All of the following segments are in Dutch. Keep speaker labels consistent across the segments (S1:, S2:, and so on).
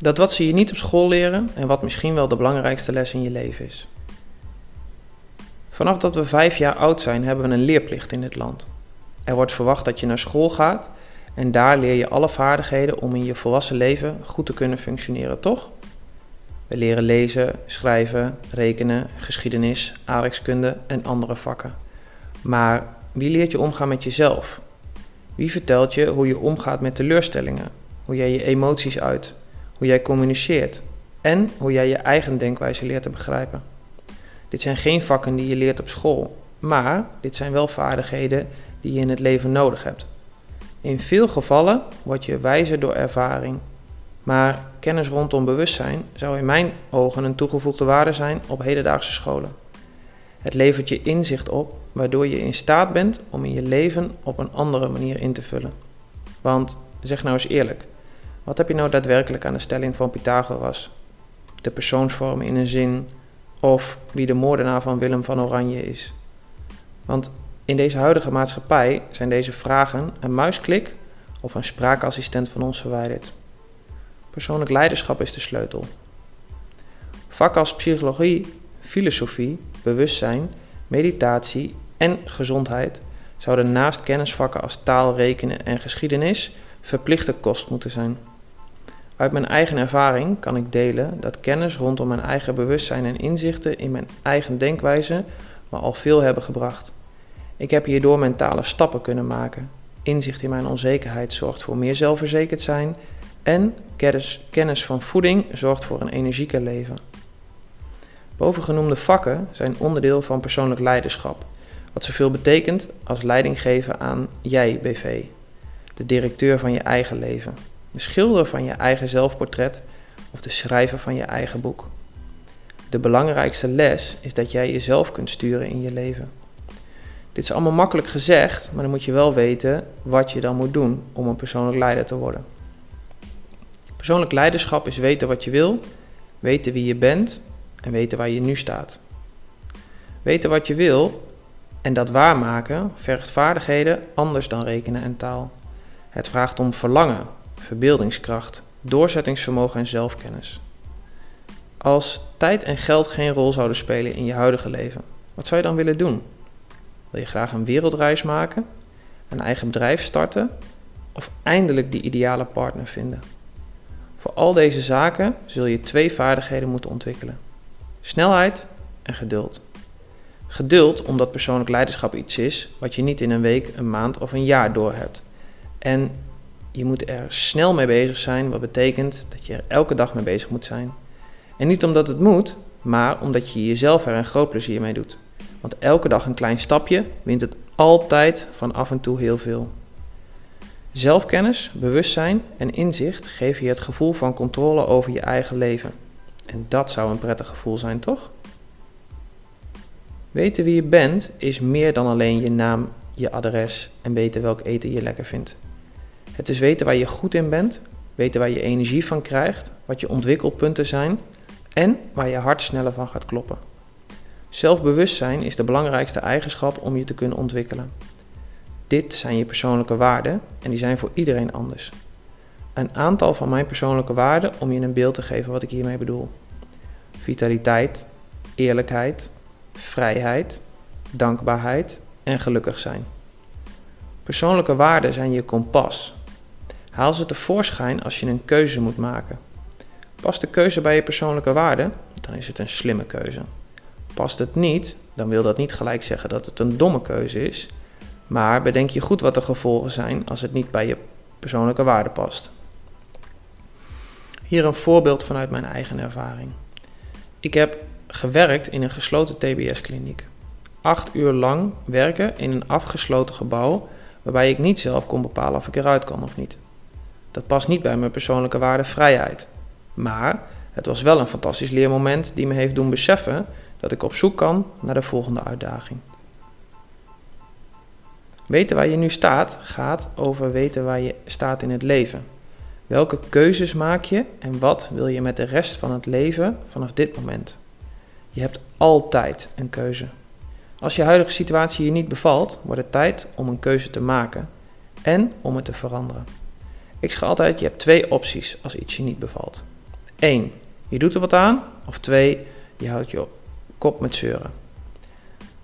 S1: Dat wat ze je niet op school leren en wat misschien wel de belangrijkste les in je leven is. Vanaf dat we vijf jaar oud zijn, hebben we een leerplicht in dit land. Er wordt verwacht dat je naar school gaat en daar leer je alle vaardigheden om in je volwassen leven goed te kunnen functioneren, toch? We leren lezen, schrijven, rekenen, geschiedenis, aardrijkskunde en andere vakken. Maar wie leert je omgaan met jezelf? Wie vertelt je hoe je omgaat met teleurstellingen, hoe jij je emoties uit, hoe jij communiceert en hoe jij je eigen denkwijze leert te begrijpen? Dit zijn geen vakken die je leert op school, maar dit zijn wel vaardigheden die je in het leven nodig hebt. In veel gevallen word je wijzer door ervaring, maar kennis rondom bewustzijn zou in mijn ogen een toegevoegde waarde zijn op hedendaagse scholen. Het levert je inzicht op, waardoor je in staat bent om in je leven op een andere manier in te vullen. Want zeg nou eens eerlijk, wat heb je nou daadwerkelijk aan de stelling van Pythagoras? De persoonsvorm in een zin of wie de moordenaar van Willem van Oranje is? Want in deze huidige maatschappij zijn deze vragen een muisklik of een spraakassistent van ons verwijderd. Persoonlijk leiderschap is de sleutel. Vakken als psychologie, filosofie, bewustzijn, meditatie en gezondheid zouden naast kennisvakken als taal, rekenen en geschiedenis verplichte kost moeten zijn. Uit mijn eigen ervaring kan ik delen dat kennis rondom mijn eigen bewustzijn en inzichten in mijn eigen denkwijze me al veel hebben gebracht. Ik heb hierdoor mentale stappen kunnen maken. Inzicht in mijn onzekerheid zorgt voor meer zelfverzekerd zijn en kennis, van voeding zorgt voor een energieker leven. Bovengenoemde vakken zijn onderdeel van persoonlijk leiderschap, wat zoveel betekent als leiding geven aan jij BV, de directeur van je eigen leven, de schilder van je eigen zelfportret of de schrijver van je eigen boek. De belangrijkste les is dat jij jezelf kunt sturen in je leven. Dit is allemaal makkelijk gezegd, maar dan moet je wel weten wat je dan moet doen om een persoonlijk leider te worden. Persoonlijk leiderschap is weten wat je wil, weten wie je bent en weten waar je nu staat. Weten wat je wil en dat waarmaken vergt vaardigheden anders dan rekenen en taal. Het vraagt om verlangen, verbeeldingskracht, doorzettingsvermogen en zelfkennis. Als tijd en geld geen rol zouden spelen in je huidige leven, wat zou je dan willen doen? Wil je graag een wereldreis maken, een eigen bedrijf starten of eindelijk die ideale partner vinden? Voor al deze zaken zul je twee vaardigheden moeten ontwikkelen: snelheid en geduld. Geduld omdat persoonlijk leiderschap iets is wat je niet in een week, een maand of een jaar door hebt. En je moet er snel mee bezig zijn, wat betekent dat je er elke dag mee bezig moet zijn. En niet omdat het moet, maar omdat je jezelf er een groot plezier mee doet. Want elke dag een klein stapje wint het altijd van af en toe heel veel. Zelfkennis, bewustzijn en inzicht geven je het gevoel van controle over je eigen leven. En dat zou een prettig gevoel zijn, toch? Weten wie je bent is meer dan alleen je naam, je adres en weten welk eten je lekker vindt. Het is weten waar je goed in bent, weten waar je energie van krijgt, wat je ontwikkelpunten zijn en waar je hart sneller van gaat kloppen. Zelfbewustzijn is de belangrijkste eigenschap om je te kunnen ontwikkelen. Dit zijn je persoonlijke waarden en die zijn voor iedereen anders. Een aantal van mijn persoonlijke waarden om je een beeld te geven wat ik hiermee bedoel. Vitaliteit, eerlijkheid, vrijheid, dankbaarheid en gelukkig zijn. Persoonlijke waarden zijn je kompas. Haal ze tevoorschijn als je een keuze moet maken. Past de keuze bij je persoonlijke waarden, dan is het een slimme keuze. Past het niet, dan wil dat niet gelijk zeggen dat het een domme keuze is, maar bedenk je goed wat de gevolgen zijn als het niet bij je persoonlijke waarde past. Hier een voorbeeld vanuit mijn eigen ervaring. Ik heb gewerkt in een gesloten TBS-kliniek. Acht uur lang werken in een afgesloten gebouw waarbij ik niet zelf kon bepalen of ik eruit kan of niet. Dat past niet bij mijn persoonlijke waarde vrijheid. Maar het was wel een fantastisch leermoment die me heeft doen beseffen dat ik op zoek kan naar de volgende uitdaging. Weten waar je nu staat gaat over weten waar je staat in het leven. Welke keuzes maak je en wat wil je met de rest van het leven vanaf dit moment? Je hebt altijd een keuze. Als je huidige situatie je niet bevalt, wordt het tijd om een keuze te maken en om het te veranderen. Ik zeg altijd, je hebt twee opties als iets je niet bevalt. 1. Je doet er wat aan. Of 2. Je houdt je kop met zeuren.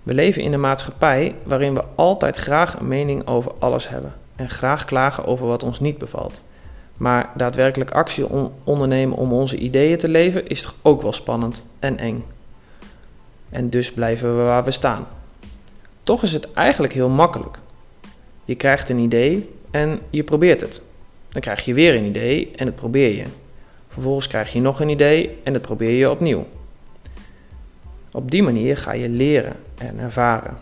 S1: We leven in een maatschappij waarin we altijd graag een mening over alles hebben en graag klagen over wat ons niet bevalt. Maar daadwerkelijk actie ondernemen om onze ideeën te leven is toch ook wel spannend en eng. En dus blijven we waar we staan. Toch is het eigenlijk heel makkelijk. Je krijgt een idee en je probeert het. Dan krijg je weer een idee en het probeer je. Vervolgens krijg je nog een idee en dat probeer je opnieuw. Op die manier ga je leren en ervaren.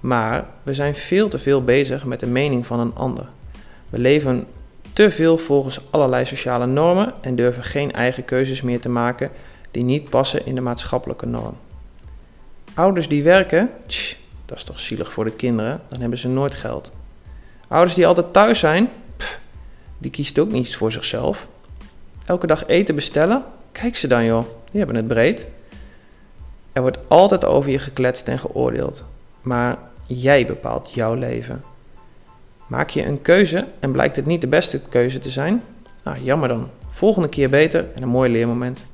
S1: Maar we zijn veel te veel bezig met de mening van een ander. We leven te veel volgens allerlei sociale normen en durven geen eigen keuzes meer te maken die niet passen in de maatschappelijke norm. Ouders die werken, tch, dat is toch zielig voor de kinderen, dan hebben ze nooit geld. Ouders die altijd thuis zijn, die kiest ook niets voor zichzelf. Elke dag eten bestellen, kijk ze dan joh, die hebben het breed. Er wordt altijd over je gekletst en geoordeeld, maar jij bepaalt jouw leven. Maak je een keuze en blijkt het niet de beste keuze te zijn? Ah, jammer dan. Volgende keer beter en een mooi leermoment.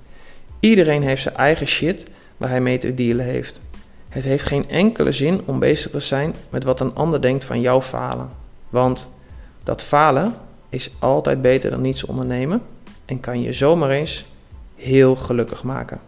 S1: Iedereen heeft zijn eigen shit waar hij mee te dealen heeft. Het heeft geen enkele zin om bezig te zijn met wat een ander denkt van jouw falen. Want dat falen is altijd beter dan niets ondernemen en kan je zomaar eens heel gelukkig maken.